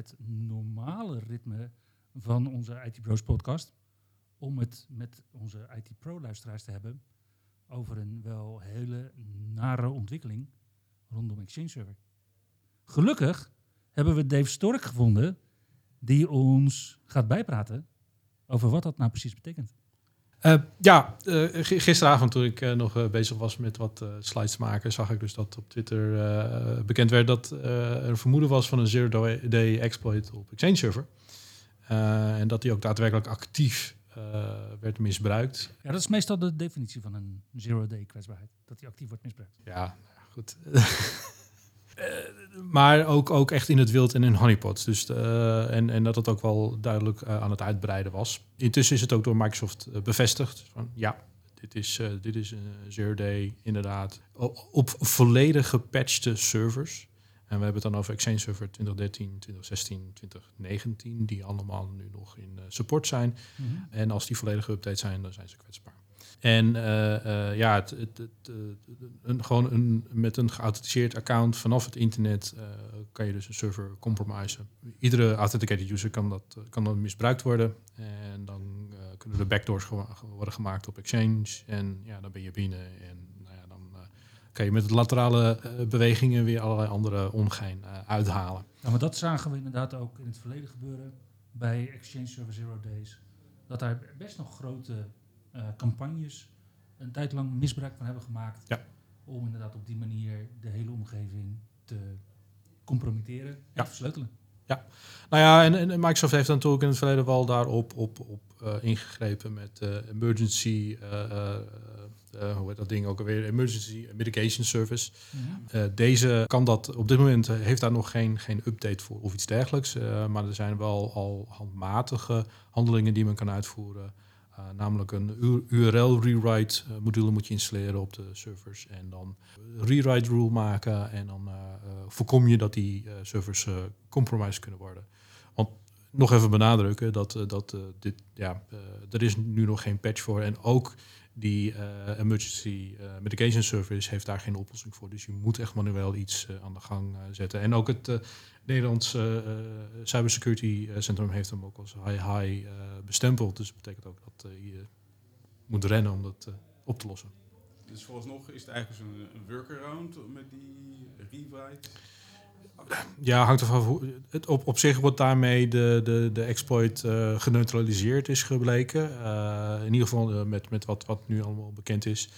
het normale ritme van onze IT Bros podcast. Om het met onze IT Pro luisteraars te hebben over een wel hele nare ontwikkeling rondom Exchange Server. Gelukkig hebben we Dave Stork gevonden die ons gaat bijpraten over wat dat nou precies betekent. Uh, ja, uh, gisteravond toen ik uh, nog bezig was met wat slides maken, zag ik dus dat op Twitter bekend werd dat er vermoeden was van een zero-day exploit op Exchange Server. en dat die ook daadwerkelijk actief werd misbruikt. Ja, dat is meestal de definitie van een zero-day kwetsbaarheid, dat die actief wordt misbruikt. Ja, goed. maar ook, ook echt in het wild en in honeypots. Dus, uh, en, en dat het ook wel duidelijk uh, aan het uitbreiden was. Intussen is het ook door Microsoft uh, bevestigd. Van, ja, dit is, dit is een zero day inderdaad. Op, op volledig gepatchte servers. En we hebben het dan over Exchange Server 2013, 2016, 2019, die allemaal nu nog in support zijn. Mm -hmm. En als die volledig geüpdate zijn, dan zijn ze kwetsbaar. En uh, uh, ja, het, het, het, een, gewoon een, met een geauthenticeerd account vanaf het internet kan je dus een server compromissen. Iedere authenticated user kan dat kan dan misbruikt worden. En dan kunnen de backdoors worden gemaakt op Exchange. En ja, dan ben je binnen. En nou ja, dan kan je met laterale bewegingen weer allerlei andere ongein uithalen. Ja, maar dat zagen we inderdaad ook in het verleden gebeuren bij Exchange Server Zero Days. Dat daar best nog grote campagnes een tijd lang misbruik van hebben gemaakt. Ja. Om inderdaad op die manier de hele omgeving te compromitteren en ja. te versleutelen. Ja, nou ja, en, en, Microsoft heeft natuurlijk in het verleden wel daarop op, op uh, ingegrepen met uh, emergency, hoe heet dat ding ook alweer, emergency mitigation service. -hmm. deze kan dat, op dit moment heeft daar nog geen, geen update voor of iets dergelijks. maar er zijn wel al handmatige handelingen die men kan uitvoeren. Uh, namelijk een URL rewrite uh, module moet je installeren op de servers en dan rewrite rule maken en dan voorkom je dat die servers compromised kunnen worden. Want nog even benadrukken dat, dat dit, ja, er is nu nog geen patch voor en ook die emergency mitigation service heeft daar geen oplossing voor. Dus je moet echt manueel iets aan de gang zetten. En ook het Nederlands uh, Cybersecurity Centrum heeft hem ook als high high uh, bestempeld. Dus dat betekent ook dat je moet rennen om dat op te lossen. Dus vooralsnog is het eigenlijk zo'n workaround met die rewrite? Ja, hangt ervan af. Het op, op zich wordt daarmee de, de, de exploit uh, geneutraliseerd is gebleken. Uh, in ieder geval met, met wat, wat nu allemaal bekend is.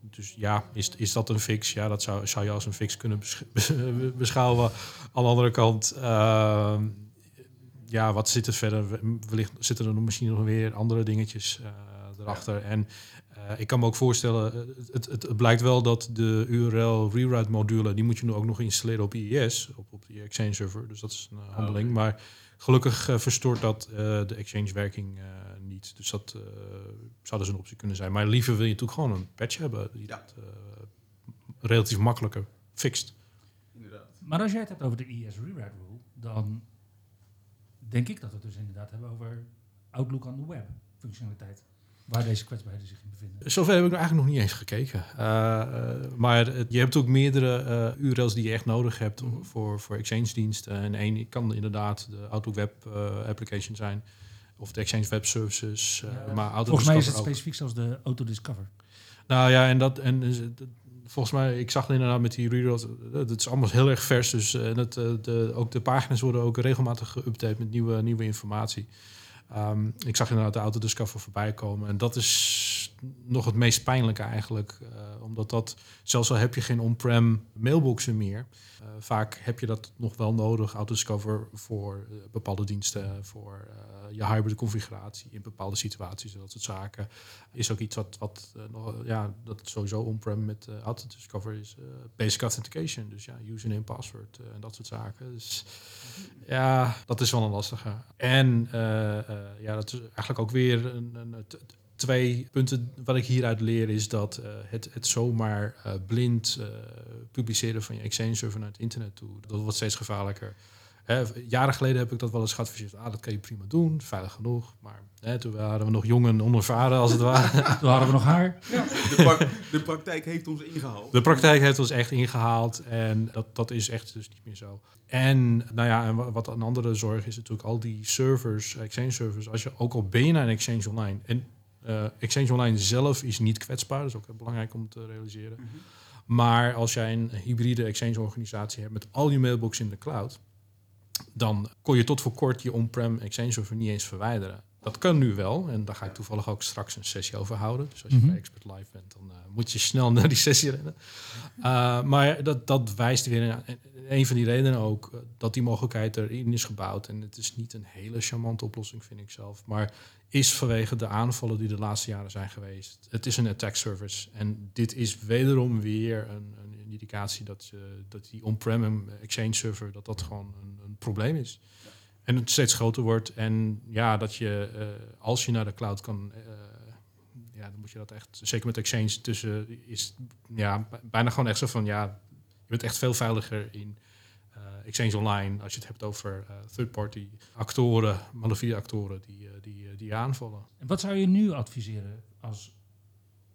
Dus ja, is, is dat een fix? Ja, dat zou, zou je als een fix kunnen beschouwen. Aan de andere kant, uh, ja, wat zit er verder? Wellicht zitten er misschien nog weer andere dingetjes erachter. Ja. En uh, ik kan me ook voorstellen, het, het, het, blijkt wel dat de URL rewrite module, die moet je nu ook nog installeren op IIS, op, op die Exchange server. Dus dat is een handeling. Oh, okay. Maar gelukkig verstoort dat de Exchange werking niet. Dus dat uh, zou dus een optie kunnen zijn. Maar liever wil je natuurlijk gewoon een patch hebben die ja. dat uh, relatief makkelijker fixt. Inderdaad. Maar als jij het hebt over de ES Rewrite Rule, dan denk ik dat we het dus inderdaad hebben over Outlook on the Web functionaliteit. Waar deze kwetsbaarheden zich in bevinden. Zover heb ik eigenlijk nog niet eens gekeken. Uh, maar het, je hebt ook meerdere URL's die je echt nodig hebt mm. voor, voor Exchange-diensten. En één kan inderdaad de Outlook Web application zijn of de Exchange Web Services. Ja, maar volgens mij is het ook. specifiek zoals de Autodiscover. Nou ja, en dat en volgens mij, ik zag inderdaad met die reroute, het is allemaal heel erg vers. Dus en het, de, ook de pagina's worden ook regelmatig geüpdate met nieuwe, nieuwe informatie. Um, ik zag inderdaad de Autodiscover voorbij komen. En dat is nog het meest pijnlijke eigenlijk. Uh, omdat dat, zelfs al heb je geen on-prem mailboxen meer... Uh, vaak heb je dat nog wel nodig, Autodiscover, voor uh, bepaalde diensten... voor je hybrid configuratie in bepaalde situaties dat soort zaken. Is ook iets wat, wat nog, ja, dat sowieso on-prem met Autodiscover is. basic authentication, dus ja, username, password en dat soort zaken. Dus ja, dat is wel een lastige. En ja, dat is eigenlijk ook weer een, een, twee punten wat ik hieruit leer is dat uh, het, het zomaar uh, blind uh, publiceren van je Exchange server naar het internet toe, dat wordt steeds gevaarlijker. Hè, jaren geleden heb ik dat wel eens geadviseerd. Ah, dat kan je prima doen, veilig genoeg. Maar hè, toen waren we nog jong en onervaren, als het ware. Toen hadden we nog haar. De, pra- de praktijk heeft ons ingehaald. De praktijk heeft ons echt ingehaald en dat, dat is echt dus niet meer zo. En nou ja, en wa- wat een andere zorg is natuurlijk al die servers, Exchange servers. Als je ook al ben je naar een Exchange Online en eh, Exchange Online zelf is niet kwetsbaar, dat is ook heel belangrijk om te realiseren. Mhm. Maar als jij een hybride Exchange organisatie hebt met al je mailbox in de cloud, dan kon je tot voor kort je on-prem Exchange server niet eens verwijderen. Dat kan nu wel en daar ga ik toevallig ook straks een sessie over houden. Dus als je Mhm. bij Expert Live bent, dan eh, moet je snel naar die sessie rennen. Uh, maar dat, dat wijst weer naar een van die redenen ook eh, dat die mogelijkheid erin is gebouwd. En het is niet een hele charmante oplossing, vind ik zelf. Maar is vanwege de aanvallen die de laatste jaren zijn geweest. Het is een attack service. En dit is wederom weer een, een indicatie dat, je, dat die on-prem Exchange server dat dat gewoon een, een probleem is. En het steeds groter wordt. En ja, dat je eh, als je naar de cloud kan. eh, ja, dan moet je dat echt, zeker met Exchange tussen, is ja, bijna gewoon echt zo van ja, bent echt veel veiliger in eh, Exchange Online als je het hebt over eh, third-party actoren, malafide actoren die, eh, die, die je aanvallen. En wat zou je nu adviseren als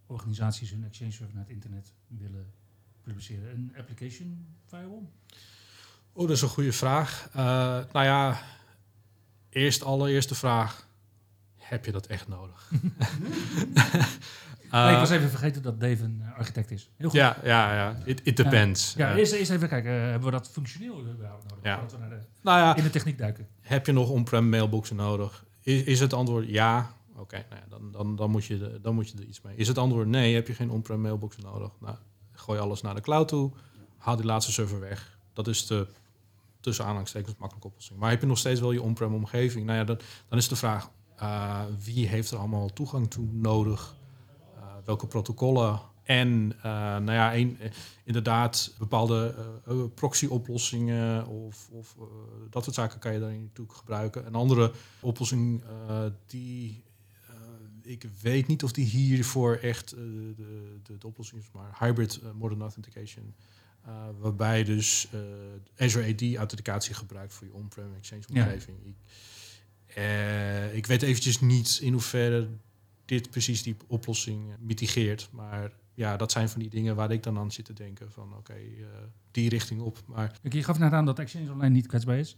organisaties hun Exchange server naar het internet willen publiceren? Een application firewall? Oh, dat is een goede vraag. Nou ja, eerst allereerste vraag. Heb je dat echt nodig? Nee, ik was even vergeten dat Dave een eh, architect is. Heel goed. ja, ja, ja. It, it depends. Ja, Eh, eerst, eerst even kijken, eh, hebben we dat functioneel überhaupt nodig? Ja. We naar de, nou ja, in de techniek duiken. heb je nog on-prem mailboxen nodig? Is, is het antwoord ja? Oké, nou ja, dan, dan, dan, moet je de- dan moet je er iets mee. Is het antwoord nee? Heb je geen on-prem mailboxen nodig? Nou, gooi alles naar de cloud toe. Haal die laatste server weg. Dat is de tussen aanhalingstekens makkelijke oplossing. Maar heb je nog steeds wel je on-prem omgeving? Nou ja, dan, dan is de vraag: eh, wie heeft er allemaal toegang toe nodig? Eh, welke protocollen? En eh, nou ja, een, inderdaad, bepaalde proxy-oplossingen of, of dat soort zaken kan je daarin natuurlijk gebruiken. Een andere oplossing die ik weet niet of die hiervoor echt de, de, de oplossing is, maar hybrid modern authentication. eh, waarbij dus Azure AD authenticatie gebruikt voor je on-prem exchange Ja. omgeving. Ik, eh, ik weet eventjes niet in hoeverre dit precies die oplossing eh, mitigeert. Maar ja, dat zijn van die dingen waar ik dan aan zit te denken van oké, eh, die richting op. Maar je gaf net aan dat Exchange Online niet kwetsbaar is.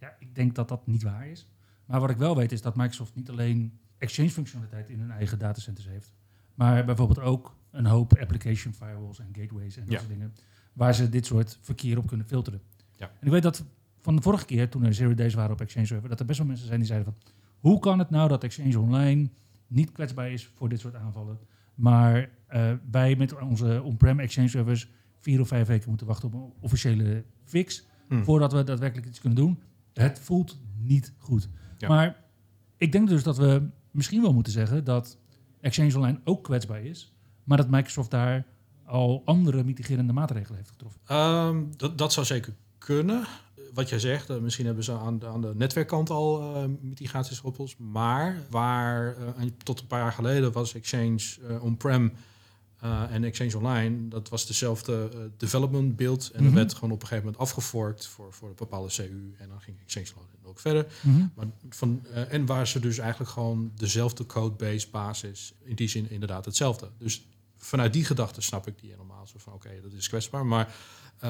Ja, ik denk dat dat niet waar is. Maar wat ik wel weet is dat Microsoft niet alleen Exchange functionaliteit in hun eigen datacenters heeft. Maar bijvoorbeeld ook een hoop application firewalls en gateways en dat Ja. soort dingen. Waar ze dit soort verkeer op kunnen filteren. Ja. En ik weet dat van de vorige keer, toen er zero days waren op Exchange Server, dat er best wel mensen zijn die zeiden van... Hoe kan het nou dat Exchange Online niet kwetsbaar is voor dit soort aanvallen? Maar eh, wij met onze on-prem Exchange servers vier of vijf weken moeten wachten op een officiële fix Hmm. voordat we daadwerkelijk iets kunnen doen. Het voelt niet goed. Ja. Maar ik denk dus dat we misschien wel moeten zeggen dat Exchange Online ook kwetsbaar is, maar dat Microsoft daar al andere mitigerende maatregelen heeft getroffen. Ehm, dat, dat zou zeker kunnen. Wat jij zegt, eh, misschien hebben ze aan de, aan de netwerkkant al eh, mitigaties opgelost. Maar waar eh, tot een paar jaar geleden was Exchange eh, on-prem eh, en Exchange Online, dat was dezelfde eh, development build. En Mhm. dat werd gewoon op een gegeven moment afgeforkt voor, voor een bepaalde CU. En dan ging Exchange Online ook verder. Maar van, eh, en waar ze dus eigenlijk gewoon dezelfde codebase basis, in die zin inderdaad hetzelfde. Dus vanuit die gedachte snap ik die helemaal. Zo van oké, dat is kwetsbaar. Maar eh,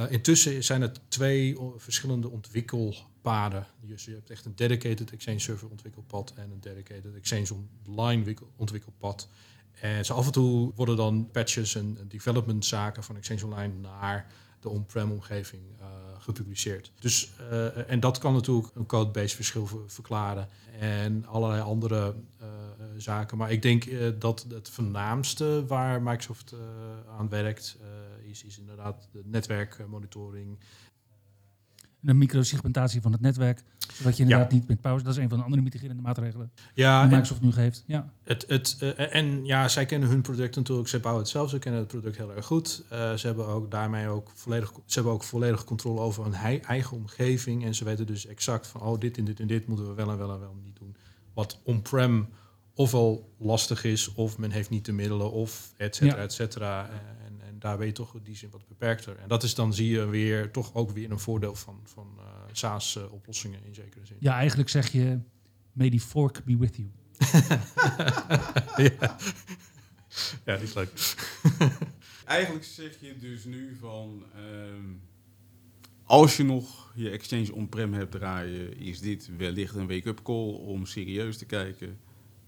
intussen zijn het twee verschillende ontwikkelpaden. Dus je hebt echt een dedicated Exchange Server ontwikkelpad en een dedicated Exchange Online wikkel- ontwikkelpad. En zo af en toe worden dan patches en development zaken van Exchange Online naar de on-prem omgeving eh, gepubliceerd. Dus, eh, en dat kan natuurlijk een codebase verschil ver- verklaren en allerlei andere eh, zaken. Maar ik denk dat het voornaamste waar Microsoft aan werkt, is, is inderdaad de netwerkmonitoring. De microsegmentatie van het netwerk, zodat je inderdaad niet met pauze, dat is een van de andere mitigerende maatregelen Ja, die Microsoft nu geeft. Ja. het, het, eh, en ja, zij kennen hun product natuurlijk. Ze bouwen het zelf, ze kennen het product heel erg goed. Eh, ze hebben ook daarmee ook volledig, ze hebben ook volledig controle over hun hei- eigen omgeving. En ze weten dus exact van, oh, dit en dit en dit moeten we wel en wel en wel niet doen. Wat on-prem ofwel lastig is, of men heeft niet de middelen, of et cetera, Ja. et cetera. En, en daar ben je toch in die zin wat beperkter. En dat is dan zie je weer toch ook weer een voordeel van, van uh, SaaS-oplossingen in zekere zin. Ja, eigenlijk zeg je, may the fork be with you. ja. ja, die is leuk. Eigenlijk zeg je dus nu van, ehm, als je nog je Exchange on-prem hebt draaien, is dit wellicht een wake-up call om serieus te kijken.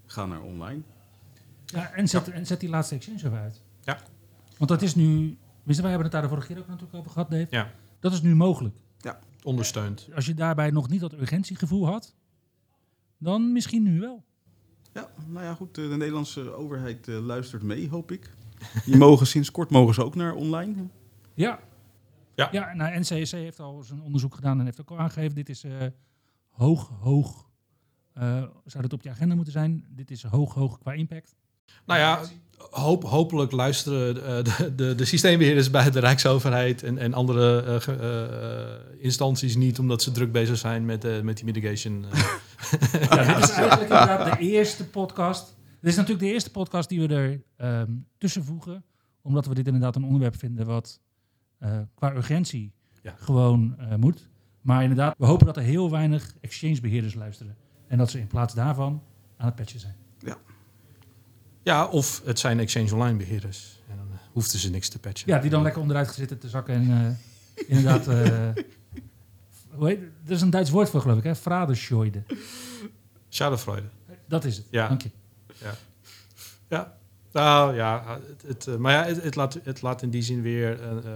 Ga naar online. Ja, en zet, en zet die laatste Exchange even uit. Ja. Want dat is nu, wij hebben het daar de vorige keer ook natuurlijk over gehad, Dave. Ja. Dat is nu mogelijk. Ondersteund. Als je daarbij nog niet dat urgentiegevoel had, dan misschien nu wel. Ja, nou ja, goed. De Nederlandse overheid uh, luistert mee, hoop ik. Die mogen sinds kort mogen ze ook naar online. Ja. Ja. Ja, nou, NCSC heeft al zijn onderzoek gedaan en heeft ook al aangegeven, dit is uh, hoog, hoog, uh, zou het op je agenda moeten zijn. Dit is hoog, hoog qua impact. Nou ja, hoop, hopelijk luisteren de, de, de, systeembeheerders bij de Rijksoverheid en, en andere uh, uh, instanties niet, omdat ze druk bezig zijn met, uh, met die mitigation. ja, dit is eigenlijk inderdaad de eerste podcast. Dit is natuurlijk de eerste podcast die we er um, tussen voegen, omdat we dit inderdaad een onderwerp vinden wat qua urgentie ja. gewoon moet. Maar inderdaad, we hopen dat er heel weinig exchangebeheerders luisteren en dat ze in plaats daarvan aan het patchen zijn. Ja. Of het zijn Exchange Online beheerders. En dan hoefden ze niks te patchen. Ja, die dan lekker onderuit zitten te zakken en uh, inderdaad... Uh, hoe heet, er is een Duits woord voor, geloof ik, hè? Fradescheide. Schadenfreude. Dat is het, ja. dank je. Ja, ja. Nou ja, het, het, maar ja, het, het, laat, het laat in die zin weer... Uh,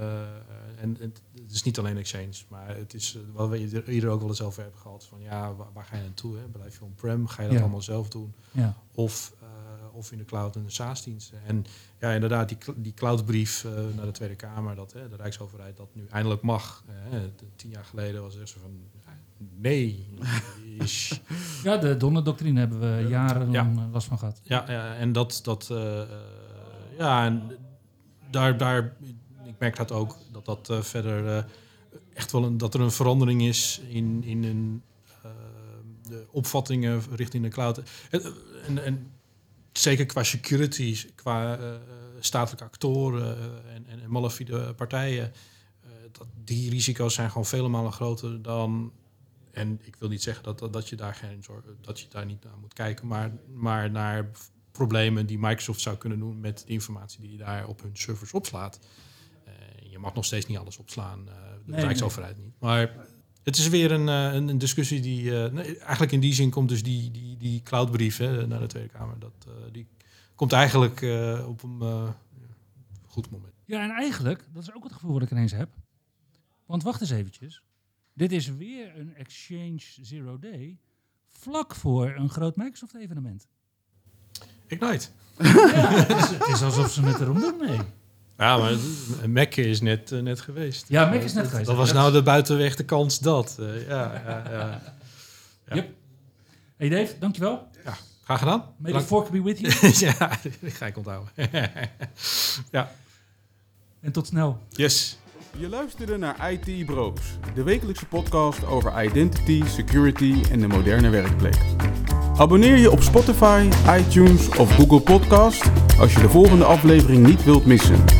en het, het is niet alleen Exchange, maar het is wat we ieder ook wel eens over hebben gehad. Van ja, waar, waar ga je naartoe? Hè? Blijf je on-prem? Ga je dat Ja. allemaal zelf doen? Ja. Of, uh, of in de cloud en de SaaS-diensten. En ja, inderdaad, die, die cloudbrief uh, naar de Tweede Kamer, dat hè, de Rijksoverheid dat nu eindelijk mag. Hè, tien jaar geleden was er zo van, nee. is- Ja, de donderdoctrine hebben we jaren Ja. last van gehad. ja, ja, en dat, dat uh, ja, en daar, daar, merk dat ook, dat dat uh, verder uh, echt wel een, dat er een verandering is in, in een, uh, de opvattingen richting de cloud. En, en, zeker qua security, qua statelijke actoren en, en, en malafide partijen, dat die risico's zijn gewoon vele malen groter dan. En ik wil niet zeggen dat, dat, dat je daar geen dat je daar niet naar moet kijken, maar, maar naar problemen die Microsoft zou kunnen doen met de informatie die je daar op hun servers opslaat. Mag nog steeds niet alles opslaan, uh, de Nee, Rijksoverheid niet. Maar het is weer een, uh, een, discussie die... nee, eigenlijk in die zin komt dus die, die, die cloudbrief hè, naar de Tweede Kamer. Dat, die komt eigenlijk op een goed moment. Ja, en eigenlijk, dat is ook het gevoel wat ik ineens heb. Want wacht eens eventjes. Dit is weer een Exchange Zero Day vlak voor een groot Microsoft-evenement. Ignite. Ja, het is, het is alsof ze het erom doen, nee. Ja, maar Mac is net, uh, net geweest. Ja, Mac is net geweest. Dat was dat nou de buitenweg de kans dat. Uh, ja, ja, ja. ja. Yep. Hey Dave, dankjewel. Ja, graag gedaan. May the fork be with you. ja, die ga ik onthouden. ja. En tot snel. Yes. Je luisterde naar IT Bros, de wekelijkse podcast over identity, security en de moderne werkplek. Abonneer je op Spotify, iTunes of Google Podcast als je de volgende aflevering niet wilt missen.